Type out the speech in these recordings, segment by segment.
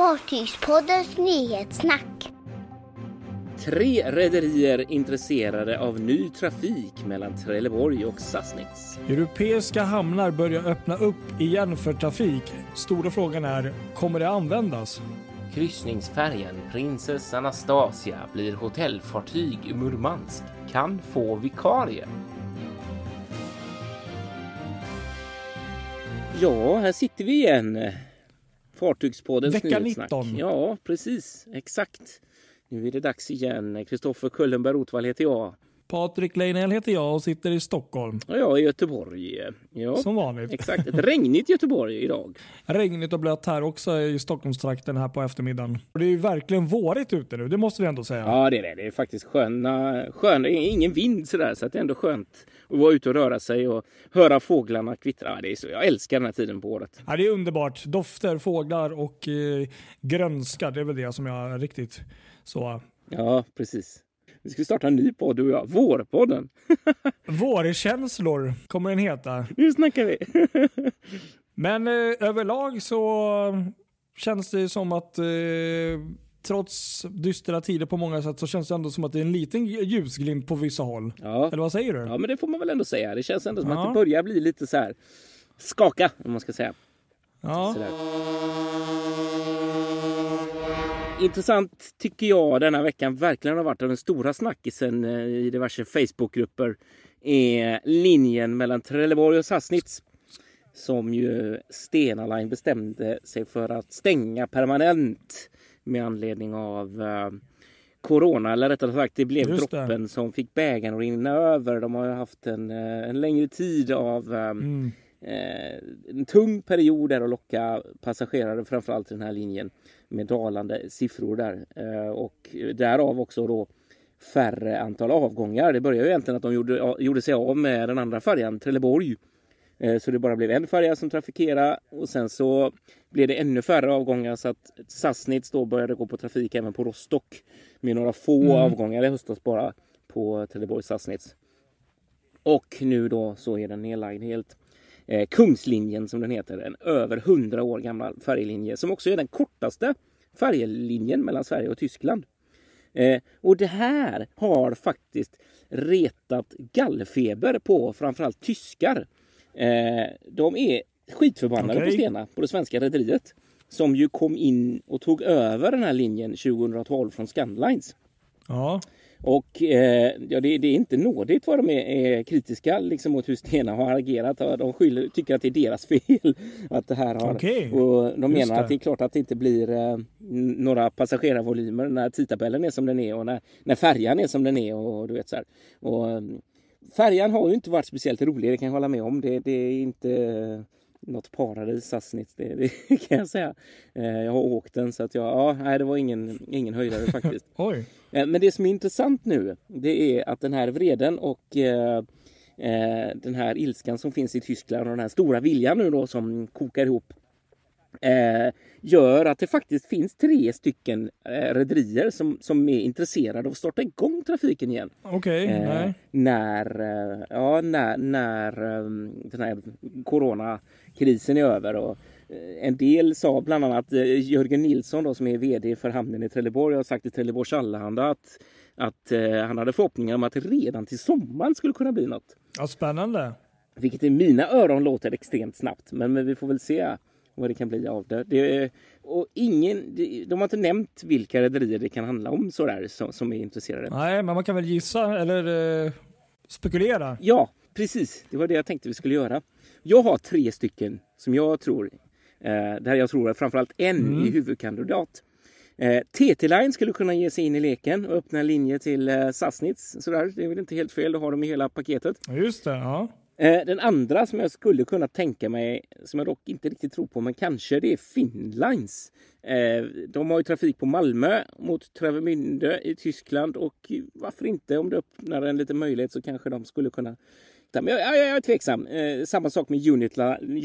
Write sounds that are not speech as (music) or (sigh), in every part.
Fartygspoddens nyhetssnack. Tre rederier intresserade av ny trafik mellan Trelleborg och Sassnitz. Europeiska hamnar börjar öppna upp igen för trafik. Stora frågan är, kommer det användas? Kryssningsfärjan Princess Anastasia blir hotellfartyg i Murmansk. Kan få vikarie. Ja, här sitter vi igen. Fartygspoddens Vecka nyhetssnack. 19. Ja, precis. Exakt. Nu är det dags igen. Kristoffer Kullenberg Rotvall heter jag. Patrik Leinell heter jag och sitter i Stockholm. Och jag i Göteborg. Ja, Som vanligt. exakt. Ett regnigt Göteborg idag. Regnigt och blött här också i Stockholmstrakten här på eftermiddagen. Det är ju verkligen vårigt ute nu, det måste vi ändå säga. Ja, det är det. Det är faktiskt sköna, skön, ingen vind sådär, så att det är ändå skönt att vara ute och röra sig och höra fåglarna kvittra. Ja, det är så, jag älskar den här tiden på året. Ja, det är underbart. Dofter, fåglar och eh, grönska, det är väl det som jag riktigt så... Ja, precis. Vi ska starta en ny podd, du och jag. Vårpodden. (laughs) Vårkänslor kommer den heta. Nu snackar vi. (laughs) Men eh, överlag så känns det som att eh, trots dystra tider på många sätt så känns det ändå som att det är en liten ljusglimt på vissa håll. Ja. Eller vad säger du? ja, men det får man väl ändå säga. Det känns ändå som Ja. att det börjar bli lite så här skaka, om man ska säga. Ja. Sådär. Intressant tycker jag denna veckan verkligen har varit den stora snackisen eh, i diverse Facebookgrupper är linjen mellan Trelleborg och Sassnitz som ju Stena Line bestämde sig för att stänga permanent med anledning av eh, Corona, eller rättare sagt det blev Just det. droppen som fick bägaren att rinna över. De har ju haft en, eh, en längre tid av eh, Mm. Eh, en tung period där att locka passagerare framförallt till den här linjen med dalande siffror där eh, och därav också då färre antal avgångar. Det började ju egentligen att de gjorde, gjorde sig av med den andra färjan Trelleborg Eh, så det bara blev en färja som trafikerade och sen så blev det ännu färre avgångar så att Sassnitz då började gå på trafik även på Rostock med några få Mm. avgångar i höstas bara på Trelleborg Sassnitz. Och nu då så är den nedlagd helt. Eh, Kungslinjen som den heter, en över 100 år gammal färjelinje som också är den kortaste färjelinjen mellan Sverige och Tyskland. Eh, och det här har faktiskt retat gallfeber på framförallt tyskar. Eh, de är skitförbannade Okej. på Stena, på det svenska rederiet. Som ju kom in och tog över den här linjen 2012 från Scandlines. Ja. Och eh, ja, det, det är inte nådigt vad de är, är kritiska liksom, mot hur Stena har agerat. De skyller, tycker att det är deras (laughs) fel. Att det här har, Okej, och de just menar det. att det är klart att det inte blir eh, några passagerarvolymer när tidtabellen är som den är och när, när färjan är som den är. Och, du vet, så här. Och, eh, färjan har ju inte varit speciellt rolig, det kan jag hålla med om. Det, det är inte något paradis Sassnitz, det, det (laughs) kan jag säga. Eh, jag har åkt den så att jag, ja, nej, det var ingen, ingen höjdare faktiskt. (laughs) Oj. Eh, Men det som är intressant nu, det är att den här vreden och eh, eh, den här ilskan som finns i Tyskland och den här stora viljan nu då som kokar ihop eh, gör att det faktiskt finns tre stycken eh, rederier som, som är intresserade av att starta igång trafiken igen. Okej, Eh, nej. när, eh, ja, när, när eh, den här coronakrisen är över. Och, eh, en del sa bland annat eh, Jörgen Nilsson då, som är VD för hamnen i Trelleborg har sagt i Trelleborgs Allehanda att, att eh, han hade förhoppningar om att redan till sommaren skulle kunna bli något. Ja, spännande. Vilket i mina öron låter extremt snabbt. Men, men vi får väl se vad det kan bli av det. det och ingen, de har inte nämnt vilka rederier det kan handla om sådär, som, som är intresserade. Nej, men man kan väl gissa eller eh, spekulera. Ja, precis. Det var det jag tänkte vi skulle göra. Jag har tre stycken som jag tror, eh, där jag tror att framförallt en Mm. är huvudkandidat. Eh, TT Line skulle kunna ge sig in i leken och öppna en linje till eh, Sassnitz. Sådär. Det är väl inte helt fel, då har de i hela paketet. Just det, ja. Eh, den andra som jag skulle kunna tänka mig, som jag dock inte riktigt tror på, men kanske det är Finnlines. Eh, de har ju trafik på Malmö mot Travemünde i Tyskland och varför inte om det öppnar en liten möjlighet så kanske de skulle kunna men jag, jag, jag är tveksam. Eh, samma sak med Unity,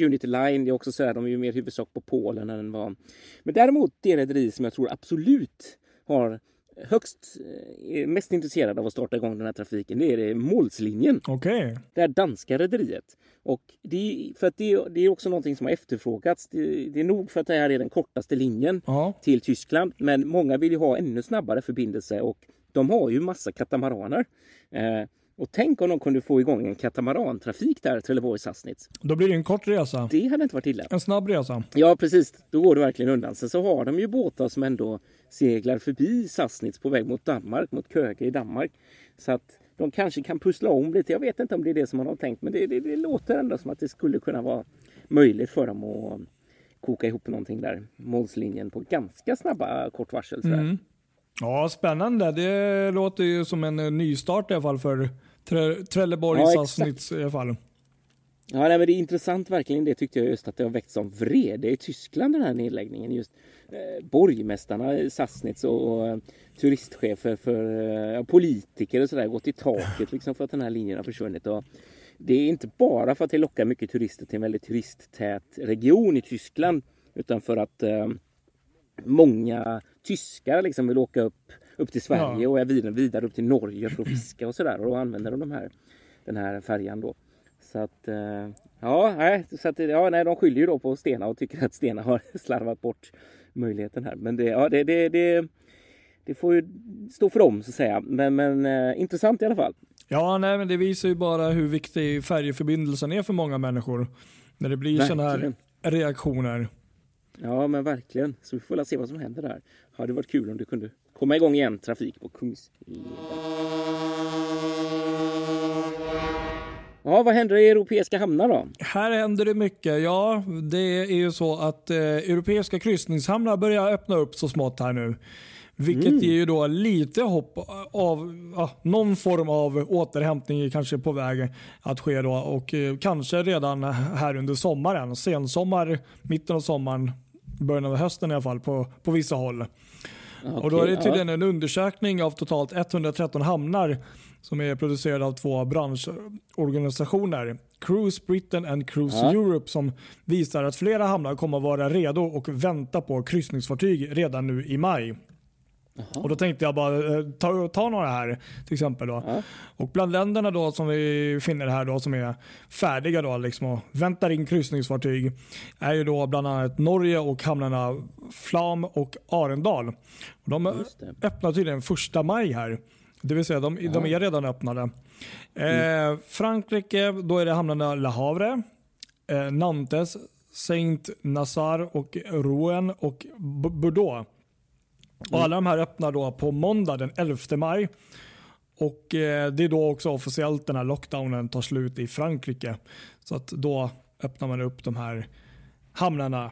Unity Line. Det är också så här, de är ju mer huvudsak på Polen än vad... Men däremot det rederi som jag tror absolut har högst är mest intresserade av att starta igång den här trafiken, det är det Målslinjen. Okej. Okay. Det här danska rederiet. Och det är, för att det, det är också någonting som har efterfrågats. Det, det, är nog för att det här är den kortaste linjen ja. till Tyskland. Men många vill ju ha ännu snabbare förbindelse och de har ju massa katamaraner. Eh, och tänk om de kunde få igång en katamarantrafik där, Trelleborg-Sassnitz. Då blir det en kort resa. Det hade inte varit illa. En snabb resa. Ja, precis. Då går det verkligen undan. Sen så har de ju båtar som ändå seglar förbi Sassnitz på väg mot Danmark, mot Köge i Danmark. Så att de kanske kan pussla om lite. Jag vet inte om det är det som man har tänkt, men det, det, det låter ändå som att det skulle kunna vara möjligt för dem att koka ihop någonting där. Målslinjen på ganska snabba kort varsel. Mm. Ja, spännande. Det låter ju som en nystart i alla fall för Trelleborg ja, Sassnitz i alla fall. Ja, nej, men det är intressant verkligen det tyckte jag just att det har väckt som vrede i Tyskland den här nedläggningen. Just eh, borgmästarna i Sassnitz och, eh, turistchefer för eh, politiker och sådär gått i taket liksom för att den här linjen har försvunnit. Och det är inte bara för att det lockar mycket turister till en väldigt turisttät region i Tyskland utan för att eh, många tyskar liksom vill åka upp, upp till Sverige ja. och vidare, vidare upp till Norge för att fiska och sådär. Och då använder de, de här, den här färjan då. Så att eh, ja, nej, så att, ja, nej, de skyller ju då på Stena och tycker att Stena har (laughs) slarvat bort möjligheten här. Men det, ja, det, det, det, det får ju stå för dem så att säga. Men, men eh, intressant i alla fall. Ja, nej, men det visar ju bara hur viktig färjeförbindelsen är för många människor. När det blir sådana här reaktioner. Ja, men verkligen. Så vi får väl se vad som händer där. Det hade varit kul om det kunde komma igång igen trafik på Kungsleden. Ja, vad händer i europeiska hamnar då? Här händer det mycket. Ja, det är ju så att eh, europeiska kryssningshamnar börjar öppna upp så smått här nu. Vilket mm. ger ju då lite hopp av ja, någon form av återhämtning kanske på väg att ske då och eh, kanske redan här under sommaren. Sensommar, mitten av sommaren, början av hösten i alla fall på, på vissa håll. Okay, och då är det tydligen ja. en undersökning av totalt 113 hamnar som är producerad av två branschorganisationer. Cruise Britain and Cruise ja. Europe som visar att flera hamnar kommer att vara redo och vänta på kryssningsfartyg redan nu i maj. Aha. Och Då tänkte jag bara eh, ta, ta några här till exempel. Då. Ja. Och Bland länderna då som vi finner här då som är färdiga då liksom och väntar in kryssningsfartyg är ju då bland annat Norge och hamnarna Flam och Arendal. Och de öppnar tydligen första maj här. Det vill säga de, ja. de är redan öppnade. Mm. Eh, Frankrike, då är det hamnarna Le Havre, eh, Nantes, Saint Nazar och Rouen och Bordeaux. Och alla de här öppnar då på måndag den 11 maj. Och eh, Det är då också officiellt den här lockdownen tar slut i Frankrike. Så att då öppnar man upp de här hamnarna.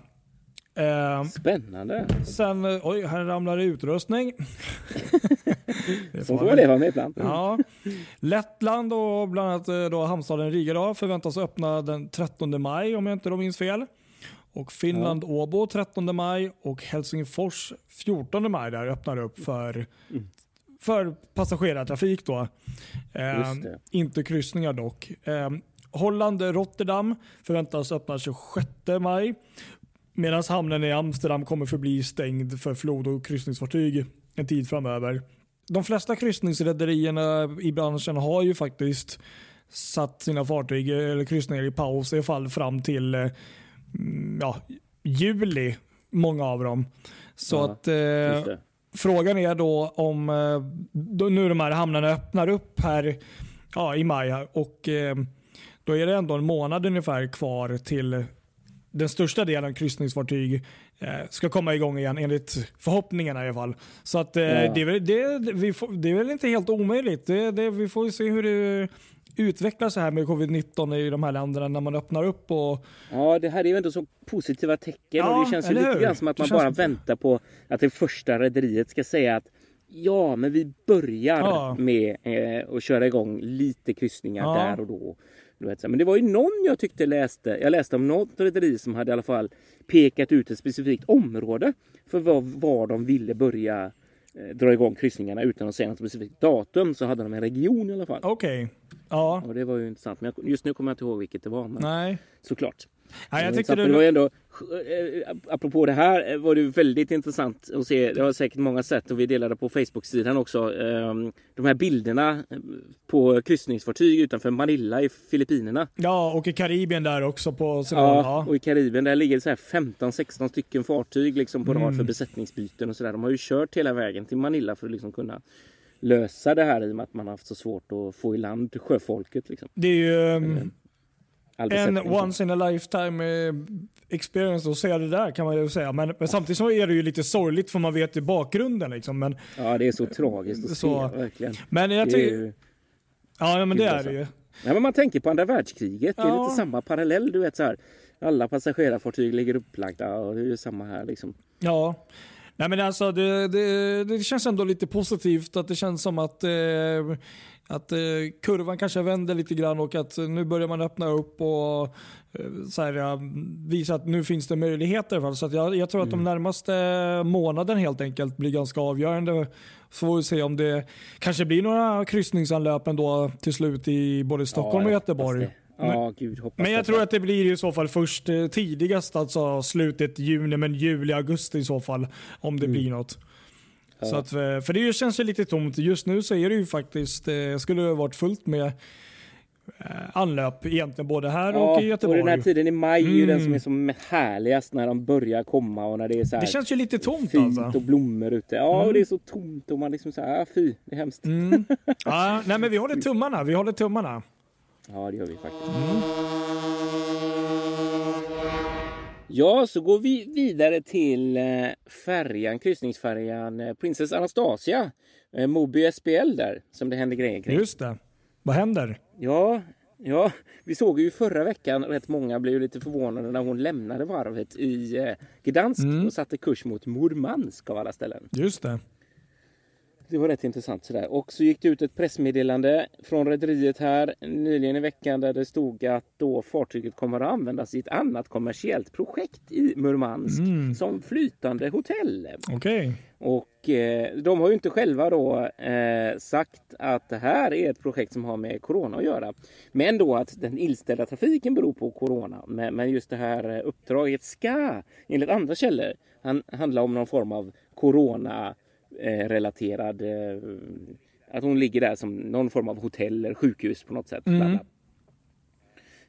Eh, Spännande. Sen, eh, oj, här ramlar det utrustning. (laughs) det Så får man leva med ibland. Ja. Lettland och bland annat eh, då hamnstaden Riga då, förväntas öppna den 13 maj om jag inte minns fel. Och Finland, ja. Åbo 13 maj och Helsingfors 14 maj där öppnar upp för, mm. för passagerartrafik. Då. Eh, inte kryssningar dock. Eh, Holland, Rotterdam förväntas öppna 26 maj. Medan hamnen i Amsterdam kommer förbli stängd för flod och kryssningsfartyg en tid framöver. De flesta kryssningsrederierna i branschen har ju faktiskt satt sina fartyg eller kryssningar i paus i fall fram till eh, Mm, ja, juli, många av dem. Så ja, att eh, frågan är då om eh, då nu de här hamnarna öppnar upp här ja, i maj och eh, då är det ändå en månad ungefär kvar till den största delen av kryssningsfartyg eh, ska komma igång igen enligt förhoppningarna i alla fall. Så att, ja. det, är väl, det, får, det är väl inte helt omöjligt. Det, det, vi får se hur det utvecklas så här med covid-19 i de här länderna när man öppnar upp? Och... Ja, det här är ju ändå så positiva tecken ja, och det känns ju lite grann som att man bara väntar på att det första rederiet ska säga att ja, men vi börjar ja. med eh, att köra igång lite kryssningar ja. där och då. Men det var ju någon jag tyckte läste, jag läste om något rederi som hade i alla fall pekat ut ett specifikt område för var, var de ville börja eh, dra igång kryssningarna utan att säga något specifikt datum så hade de en region i alla fall. Okej. Okay. Ja. Och det var ju intressant. Men just nu kommer jag inte ihåg vilket det var. Men Nej. Såklart. Ja, jag Eh, tyckte det, var ändå, eh, apropå det här eh, var det väldigt intressant att se. Det har säkert många sett och vi delade på Facebook-sidan också. eh, De här bilderna eh, på kryssningsfartyg utanför Manila i Filippinerna. ja, och i Karibien där också på. Ja, och i Karibien där ligger det så här 15-16 stycken fartyg liksom på rad Mm. för besättningsbyten och sådär. De har ju kört hela vägen till Manila för att liksom kunna lösa det här i och med att man har haft så svårt att få i land sjöfolket. Liksom. Det är ju All en once in a lifetime eh, experience att se det där kan man ju säga. Men, men samtidigt så är det ju lite sorgligt för man vet ju bakgrunden. Liksom. Men, Ja, det är så tragiskt att Så- se verkligen. men jag tycker... Ja, ja, men det är det ju. Ja, men man tänker på andra världskriget. Det är Ja. lite samma parallell. Du vet så här. Alla passagerarfartyg ligger upplagda och det är ju samma här liksom. Ja. Nej men alltså det, det, det känns ändå lite positivt att det känns som att, eh, att eh, kurvan kanske vänder lite grann och att nu börjar man öppna upp och eh, så här, ja, visa att nu finns det möjligheter. i alla fall. Så att jag, jag tror att Mm. de närmaste månaden helt enkelt blir ganska avgörande. Så får vi se om det kanske blir några kryssningsanlöp ändå till slut i både Stockholm Ja, och Göteborg. det. Ja, gud Men jag tror att det blir i så fall först eh, tidigast, alltså slutet juni, men juli, augusti i så fall. Om det blir något. Ja. Så att, eh, för det känns ju lite tomt. Just nu så är det ju faktiskt, eh, skulle det varit fullt med eh, anlöp egentligen både här och i och Göteborg. den här tiden i maj är ju den Mm. som är som härligast när de börjar komma och när det är så här det känns ju lite tomt fint alltså. och blommor ute. Ja, och det är så tomt och man liksom så här, ah, fy, det är hemskt. Mm. (laughs) Ja, nej men vi håller tummarna, vi håller tummarna. Ja, det gör vi faktiskt. Ja, så går vi vidare till eh, färjan, kryssningsfärjan eh, Princess Anastasia. Eh, Moby SBL där, som det händer grejer kring. Just det. Vad händer? Ja, ja, vi såg ju förra veckan, rätt många blev lite förvånade när hon lämnade varvet i Gdansk Mm. och satte kurs mot Murmansk av alla ställen. Just det. Det var rätt intressant sådär. Och så gick det ut ett pressmeddelande från rederiet här nyligen i veckan där det stod att då fartyget kommer att användas i ett annat kommersiellt projekt i Murmansk Mm. som flytande hotell. Okej. Och eh, de har ju inte själva då eh, sagt att det här är ett projekt som har med corona att göra. Men då att den inställda trafiken beror på corona. Men, men just det här eh, uppdraget ska enligt andra källor han, handla om någon form av corona eh, relaterad eh, att hon ligger där som någon form av hotell eller sjukhus på något sätt. Mm.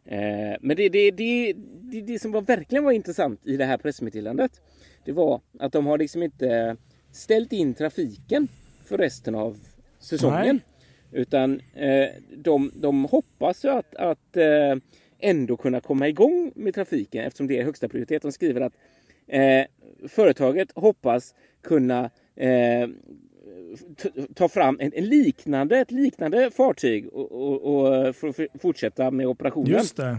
Eh, men det, det, det, det, det som var verkligen var intressant i det här pressmeddelandet det var att de har liksom inte ställt in trafiken för resten av säsongen. Utan eh, de, de hoppas ju att, att eh, ändå kunna komma igång med trafiken eftersom det är högsta prioritet. De skriver att eh, företaget hoppas kunna eh, ta fram en, en liknande, ett liknande fartyg och, och, och för, för, fortsätta med operationen. Just det.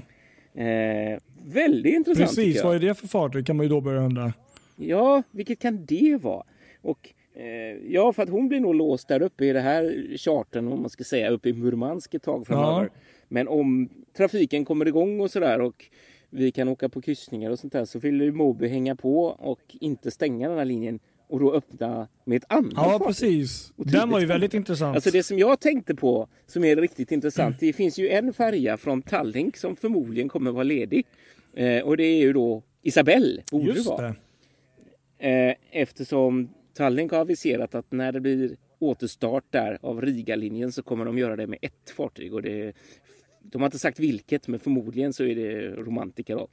Eh, väldigt intressant Precis, vad är det för fartyg kan man ju då börja undra. Ja, vilket kan det vara? Och eh, ja, för att hon blir nog låst där uppe i det här charten, om man ska säga, uppe i Murmansk ett tag framöver. Ja. Men om trafiken kommer igång och sådär och vi kan åka på kryssningar och sånt där så vill ju Moby hänga på och inte stänga den här linjen och då öppna med ett annat Ja, fartyg. precis. Den var ju väldigt intressant. Alltså det som jag tänkte på som är riktigt intressant. Det finns ju en färja från Tallink som förmodligen kommer vara ledig. Eh, och det är ju då Isabelle, borde det Just vara. det. Eh, eftersom Tallink har aviserat att när det blir återstart där av Riga-linjen så kommer de göra det med ett fartyg. Och det, de har inte sagt vilket, men förmodligen så är det Romantica. Då.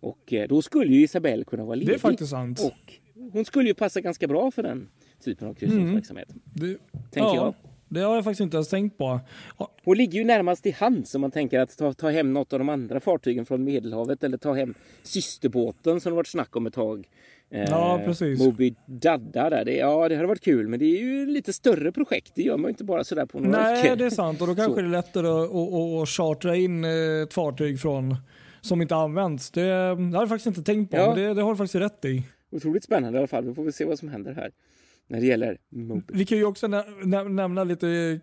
Och eh, då skulle ju Isabelle kunna vara ledig. Det är faktiskt sant. Och hon skulle ju passa ganska bra för den typen av kryssningsverksamhet. Det, Tänker jag. Det har jag faktiskt inte ens tänkt på. Ja, Hon ligger ju närmast i hand som man tänker att ta, ta hem något av de andra fartygen från Medelhavet eller ta hem systerbåten som det varit snack om ett tag. Eh, Ja, precis. Moby Dadda där. Det, ja, det hade varit kul, men det är ju lite större projekt. Det gör man ju inte bara sådär på några Nej, veckor. det är sant. Och då kanske Så. det är lättare att, att, att, att chartra in eh, ett fartyg från som inte används. Det, det har jag faktiskt inte tänkt på, Ja. men det, det har du faktiskt rätt i. Otroligt spännande i alla fall. Vi får väl se vad som händer här när det gäller Moby. Vi kan ju också nä nä nämna lite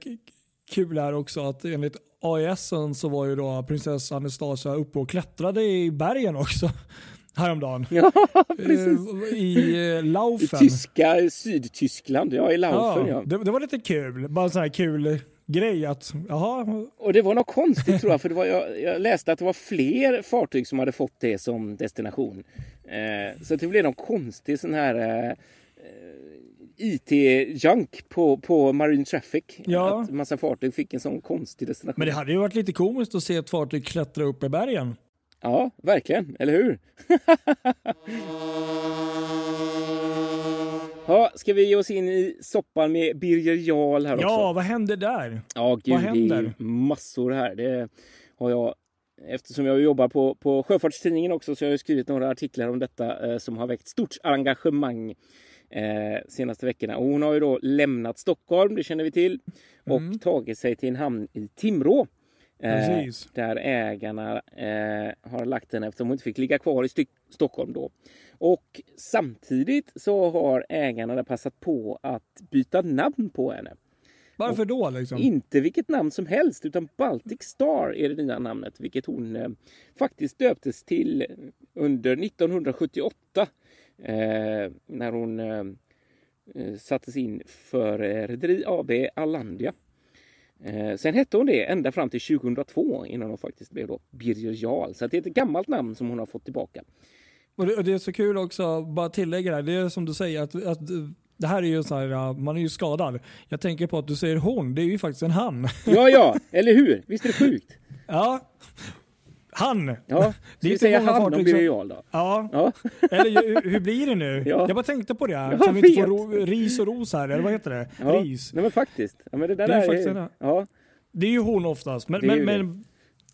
kul här också att enligt AIS så var ju då prinsessa Anastasia uppe och klättrade i bergen också (laughs) häromdagen. Ja, (laughs) precis. Eh, I eh, I Laufen. tyska Sydtyskland, ja i Laufen ja. det, det var lite kul. Bara sån här kul grej att, jaha. Och det var något konstigt tror jag, för det var, jag, jag läste att det var fler fartyg som hade fått det som destination. Eh, så det blev någon konstig sån här eh, IT-junk på, på Marine Traffic. Ja. Att massa fartyg fick en sån konstig destination. Men det hade ju varit lite komiskt att se ett fartyg klättra upp i bergen. Ja, verkligen. Eller hur? (laughs) ja, ska vi ge oss in i soppan med Birger Jarl här också? Ja, vad händer där? Ja, gud, vad händer? det är massor här. Det har jag Eftersom jag jobbar på, på Sjöfartstidningen också så har jag skrivit några artiklar om detta eh, som har väckt stort engagemang eh, senaste veckorna. Och hon har ju då lämnat Stockholm, det känner vi till, och Mm. tagit sig till en hamn i Timrå. Eh, Precis. där ägarna eh, har lagt henne eftersom hon inte fick ligga kvar i Styck- Stockholm då. Och samtidigt så har ägarna passat på att byta namn på henne. Varför då liksom? Inte vilket namn som helst utan Baltic Star är det nya namnet vilket hon eh, faktiskt döptes till under 1978 eh, när hon eh, eh, sattes in för Rederi AB Allandia. Eh, sen hette hon det ända fram till 2002 innan hon faktiskt blev då Birger Jarl. Så det är ett gammalt namn som hon har fått tillbaka. Och det, och det är så kul också, bara tillägga det här, det är som du säger att, att det här är ju så här, man är ju skadad. Jag tänker på att du säger hon, det är ju faktiskt en han. Ja, ja, (laughs) eller hur? Visst är det sjukt? Ja, han. Ja, ska vi inte säga han om Birger Jarl då? Ja, Ja, eller hur blir det nu? (laughs) Ja. Jag bara tänkte på det, här, så vi inte får ro, ris och ros här, eller vad heter det? ja. Ris. Nej, men faktiskt. Ja, men det där Det är är, faktiskt ja. Det är ju hon oftast, men, Det är men, det. men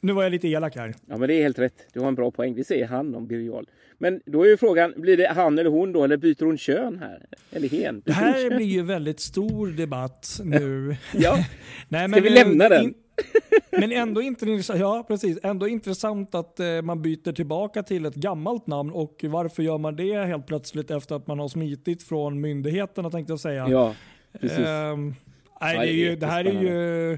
nu var jag lite elak här. Ja, men det är helt rätt. Du har en bra poäng. Vi säger han om Birger. Men då är ju frågan, blir det han eller hon då? Eller byter hon kön här? Eller hen? Det här blir ju väldigt stor debatt nu. (laughs) Ja, (laughs) Nej, Ska vi eh, lämna den? in- men ändå, intressant, ja, precis. ändå intressant att eh, man byter tillbaka till ett gammalt namn och varför gör man det helt plötsligt efter att man har smitit från myndigheterna tänkte jag säga. ja precis. Ehm, nej, det, ju, det här är ju...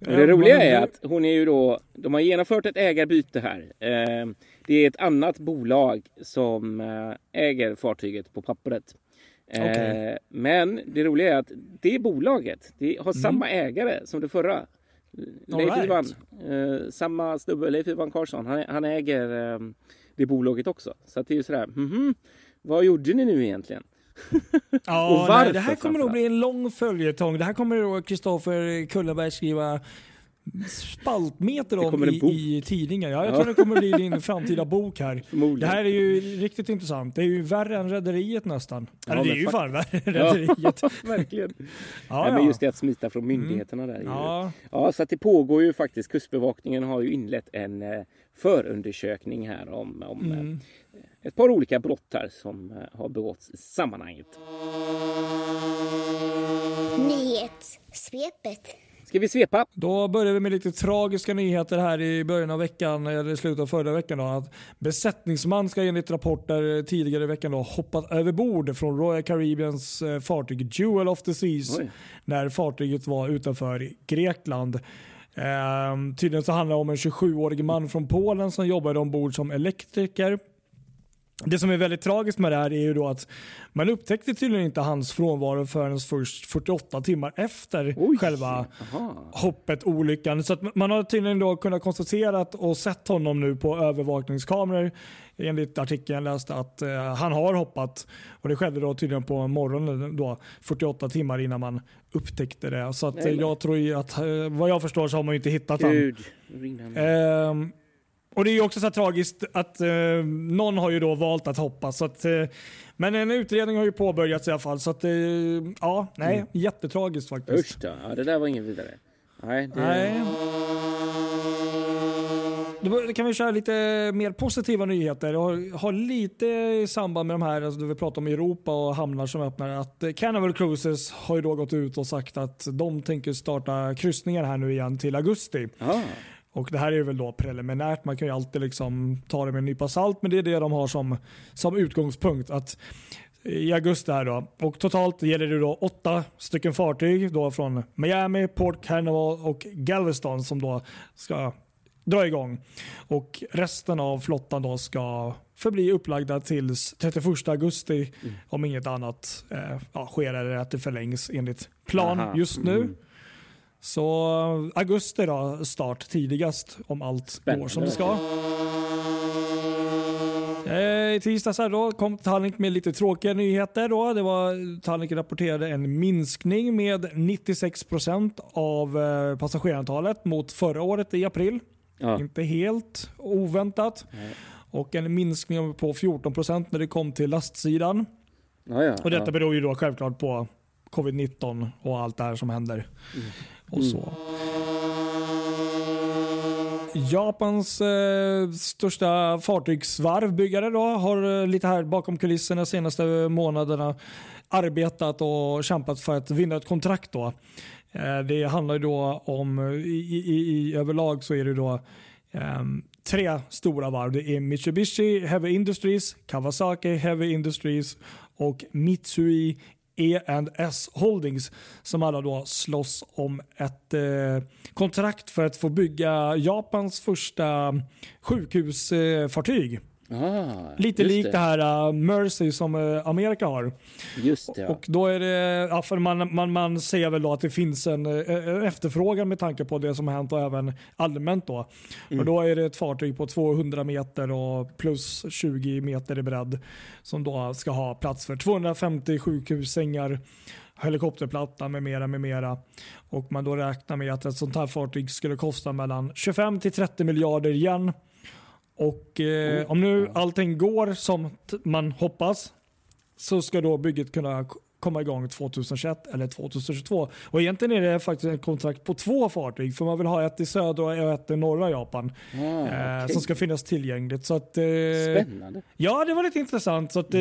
Och det roliga är att hon är ju då, de har genomfört ett ägarbyte här. Eh, Det är ett annat bolag som eh, äger fartyget på pappret. Eh, Okej. Men det roliga är att det bolaget det har samma ägare som det förra. Leif All Ivan, right. eh, samma snubbe, Leif Ivan Karlsson, han, han äger eh, det bolaget också. Så att det är ju sådär, mhm, vad gjorde ni nu egentligen? Ja, varför nej, det här kommer nog bli en lång följetong. Det här kommer Kristoffer Kullenberg skriva spaltmeter om i, i tidningen. Ja, jag Ja. tror det kommer bli din framtida bok här. Det här är ju riktigt intressant. Det är ju värre än Rederiet nästan. Ja, Eller det är ju fan värre än Ja, Rederiet. (laughs) verkligen. Ja, Ja, men ja. just det att smita från myndigheterna där. är ju- Ja, Ja, så att det pågår ju faktiskt. Kustbevakningen har ju inlett en eh, förundersökning här om, om eh, mm. Ett par olika brott här som eh, har begåtts i sammanhanget. Nyhetssvepet. Ska vi svepa? Då börjar vi med lite tragiska nyheter här i början av veckan, eller slutet av förra veckan. Då, att besättningsman ska enligt rapporter tidigare i veckan då hoppat över bord från Royal Caribbeans eh, fartyg Jewel of the Seas Oj. när fartyget var utanför Grekland. Ehm, tydligen så handlar det om en 27-årig man från Polen som jobbade ombord som elektriker. Det som är väldigt tragiskt med det här är ju då att man upptäckte tydligen inte hans frånvaro förrän först 48 timmar efter Oj. själva Jaha. hoppet, olyckan. Så att man har tydligen då kunnat konstatera och sett honom nu på övervakningskameror. Enligt artikeln jag läste att eh, han har hoppat och det skedde då tydligen på morgonen då 48 timmar innan man upptäckte det. Så att Nej, men- jag tror att eh, vad jag förstår så har man ju inte hittat honom. Gud, och det är ju också så tragiskt att eh, någon har ju då valt att hoppa. Så att, eh, men en utredning har ju påbörjats i alla fall. Så att, eh, ja, nej, Mm. jättetragiskt faktiskt. Usch då. Ja, det där var ingen vidare. Nej, det... Nej. Då kan vi köra lite mer positiva nyheter. Jag har, har lite i samband med de här, alltså vi pratar om Europa och hamnar som öppnar. Att eh, Carnival Cruises har ju då gått ut och sagt att de tänker starta kryssningar här nu igen till augusti. Ja, Och det här är väl då preliminärt, man kan ju alltid liksom ta det med en nypa salt, men det är det de har som, som utgångspunkt. att i augusti här då. Och totalt gäller det då åtta stycken fartyg då från Miami, Port Carnival och Galveston som då ska dra igång. Och resten av flottan då ska förbli upplagda tills 31 augusti om inget annat eh, ja, sker eller att det förlängs enligt plan Aha. just nu. Mm. Så augusti då, start tidigast om allt Spännande. går som det ska. Eh, I tisdags här då kom Tallink med lite tråkiga nyheter. Då. Det var, Tallink rapporterade en minskning med 96% av eh, passagerarantalet mot förra året i april. Ja. Inte helt oväntat. Nej. Och en minskning på 14% när det kom till lastsidan. Ja, ja, Och detta beror ju då självklart på covid-19 och allt det här som händer. Och så. Japans eh, största fartygsvarvbyggare då, har eh, lite här bakom kulisserna senaste månaderna arbetat och kämpat för att vinna ett kontrakt. Då. Eh, det handlar då om, eh, i, i, i överlag så är det då ehm, tre stora varv. Det är Mitsubishi Heavy Industries, Kawasaki Heavy Industries och Mitsui E&S Holdings som alla då slåss om ett eh, kontrakt för att få bygga Japans första sjukhusfartyg. Ah, Lite likt det här uh, Mercy som uh, Amerika har. Just det, ja. Och då är det, ja, för man, man, man ser väl då att det finns en, en efterfrågan med tanke på det som har hänt och även allmänt då. Mm. Och då är det ett fartyg på 200 meter och plus 20 meter i bredd som då ska ha plats för 250 sjukhussängar helikopterplatta med mera, med mera. Och man då räknar med att ett sånt här fartyg skulle kosta mellan 25 till 30 miljarder yen. Och eh, Oh. om nu allting går som man hoppas så ska då bygget kunna komma igång 2021 eller 2022. Och egentligen är det faktiskt ett kontrakt på två fartyg för man vill ha ett i södra och ett i norra Japan Ah, eh, okej. som ska finnas tillgängligt. Så att, eh, Spännande. Ja, det var lite intressant. Så att, eh,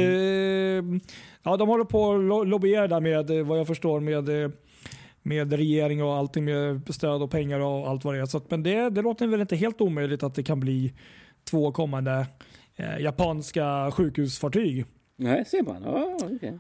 ja, de håller på att lo- lobbyera där med eh, vad jag förstår med, eh, med regering och allting med stöd och pengar och allt vad det är. Så att, men det, det låter väl inte helt omöjligt att det kan bli två kommande eh, japanska sjukhusfartyg. Nej, ser man. Ja, okej.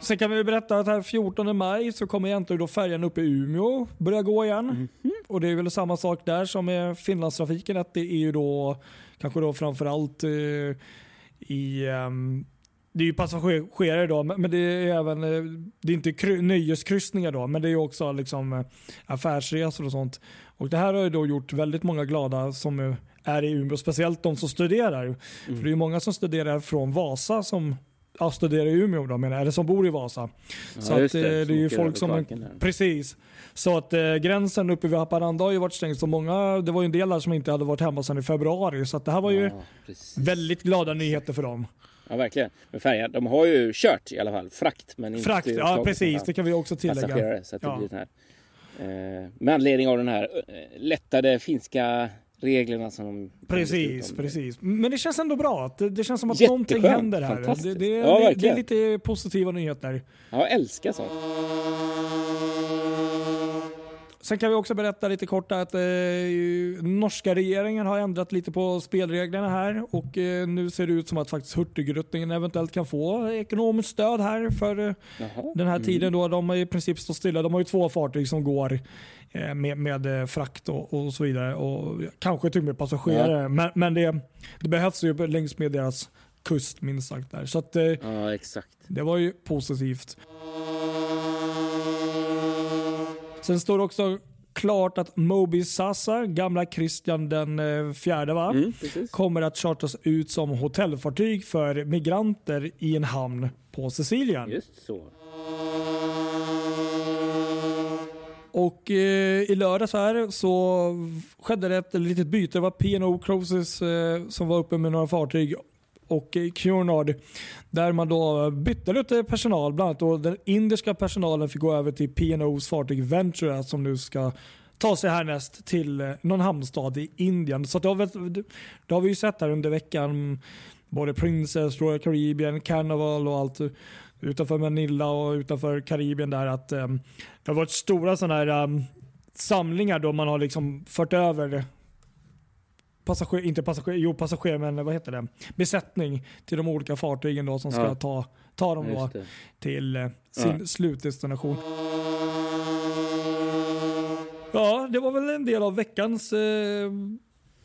Sen kan vi berätta att här 14 maj så kommer egentligen då färjan uppe i Umeå börja gå igen. Och det är väl samma sak där som med Finlandstrafiken att det är ju då kanske då framförallt eh, i ehm, det är ju passagerare då, men det är även eh, det är inte kry- nöjeskryssningar då, men det är också liksom eh, affärsresor och sånt. Och det här har ju då gjort väldigt många glada som är i Umeå, speciellt de som studerar. För det är ju många som studerar från Vasa som ja, studerar i Umeå då, menar eller som bor i Vasa. så Ja, att, just eh, det, är ju folk som... Precis. Så att eh, gränsen uppe vid Haparanda har ju varit stängd så många, det var ju en del där som inte hade varit hemma sedan i februari. Så att det här var ju Ja, väldigt glada nyheter för dem. Ja, verkligen. Men färjan, de har ju kört i alla fall. Frakt, men inte Frakt, ja precis, det kan vi också tillägga. Så att det Ja. blir den här, med anledning av den här eh, lättade finska reglerna som Precis, precis. Men det känns ändå bra. Det, det känns som att Jätteskönt, någonting händer här. Det, det, Ja, det, är lite positiva nyheter. Ja, jag älskar sånt. Sen kan vi också berätta lite kort att eh, norska regeringen har ändrat lite på spelreglerna här och eh, nu ser det ut som att faktiskt Hurtigruten eventuellt kan få ekonomiskt stöd här för eh, den här tiden då de i princip står stilla. De har ju två fartyg som går eh, med, med eh, frakt och, och så vidare och kanske till och med passagerare. Men, men det, det behövs ju längs med deras kust minst sagt där. Så att, eh, Ja, exakt. det var ju positivt. Sen står det också klart att Moby Sasa, gamla Christian den eh, fjärde va? Mm, kommer att chartras ut som hotellfartyg för migranter i en hamn på Sicilien. Just så. Och eh, i lördags här så skedde det ett litet byte. Det var P&O Cruises eh, som var uppe med några fartyg och Cunard där man då bytte lite personal. Bland annat då den indiska personalen fick gå över till P&Os fartyg Ventura som nu ska ta sig härnäst till eh, någon hamnstad i Indien. Så det har, vi, det har vi ju sett här under veckan. Både Princess, Royal Caribbean, Carnival och allt utanför Manila och utanför Karibien där att um, det har varit stora sådana här um, samlingar då man har liksom fört över passager, inte passager, jo passager men vad heter det? Besättning till de olika fartygen då som ska Ja. ta, ta dem då till eh, sin Ja. slutdestination. Ja, det var väl en del av veckans eh,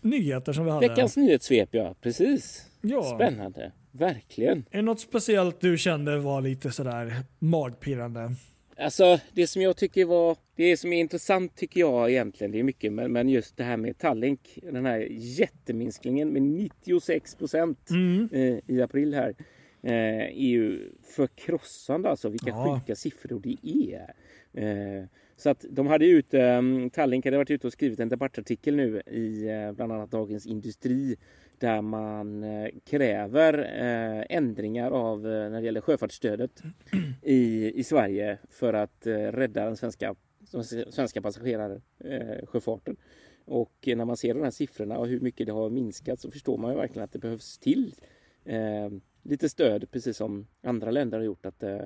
nyheter som vi hade. Veckans nyhetssvep, ja. Precis. ja. Spännande. Verkligen. Är det något speciellt du kände var lite sådär magpirrande? Alltså det som jag tycker var, det som är intressant tycker jag egentligen, det är mycket, men, men just det här med Tallink, den här jätteminskningen med 96 procent Mm. eh, i april här. Eh, är ju förkrossande alltså vilka Ja. sjuka siffror det är. Eh, så att de hade ut, eh, Tallink hade varit ute och skrivit en debattartikel nu i eh, bland annat Dagens Industri där man eh, kräver eh, ändringar av eh, när det gäller sjöfartsstödet i, i Sverige för att rädda den svenska, svenska passagerarsjöfarten. Och när man ser de här siffrorna och hur mycket det har minskat så förstår man ju verkligen att det behövs till eh, lite stöd precis som andra länder har gjort. Att, eh,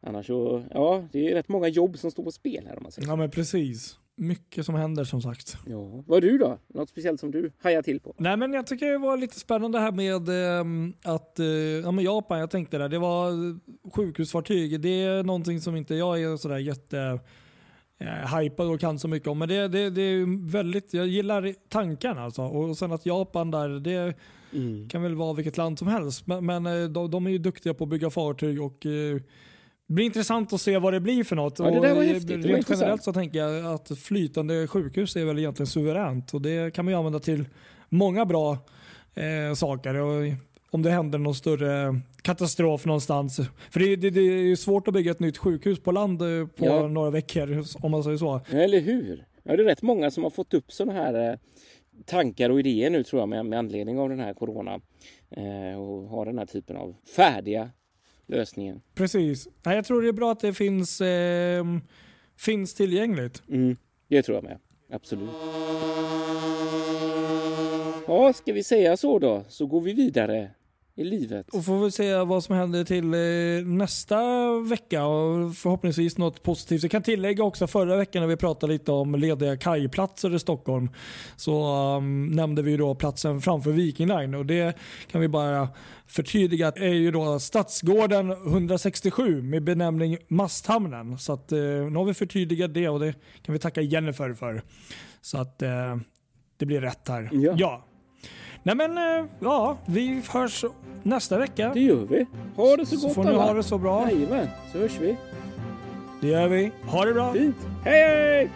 annars så, ja, det är rätt många jobb som står på spel här om man säger. Ja men precis. Mycket som händer som sagt. Ja. Vad är du då? Något speciellt som du hajar till på? Nej men jag tycker det var lite spännande här med ehm, att eh, ja, men Japan, jag tänkte där, det var eh, sjukhusfartyg. Det är någonting som inte jag är sådär jätte eh, hypad och kan så mycket om. Men det, det, det är väldigt, jag gillar tankarna alltså. Och sen att Japan där, det Mm. kan väl vara vilket land som helst. Men, men eh, de, de är ju duktiga på att bygga fartyg och eh, det blir intressant att se vad det blir för något. Ja, det där var häftigt. Rent intressant. generellt så tänker jag att flytande sjukhus är väl egentligen suveränt och det kan man ju använda till många bra eh, saker. Och om det händer någon större katastrof någonstans. För det, det, det är ju svårt att bygga ett nytt sjukhus på land eh, på Ja. några veckor om man säger så. Eller hur? Ja, det är rätt många som har fått upp sådana här eh, tankar och idéer nu tror jag med, med anledning av den här corona. Eh, och har den här typen av färdiga lösningen. Precis. Nej, jag tror det är bra att det finns, eh, finns tillgängligt. Mm, det tror jag med. Absolut. Ja, ska vi säga så då? Så går vi vidare i livet. Och får vi se vad som händer till eh, nästa vecka och förhoppningsvis något positivt. Jag kan tillägga också förra veckan när vi pratade lite om lediga kajplatser i Stockholm så um, nämnde vi då platsen framför Viking Line och det kan vi bara förtydliga att är ju då Stadsgården 167 med benämning Masthamnen. Så att eh, nu har vi förtydligat det och det kan vi tacka Jennifer för. Så att eh, det blir rätt här. Ja. Nej men eh, ja, vi hörs nästa vecka. Det gör vi. Ha det så Så gott får ni alla. ha det så bra. Jajamän, så hörs vi. Det gör vi. Ha det bra. Fint. Hej hej!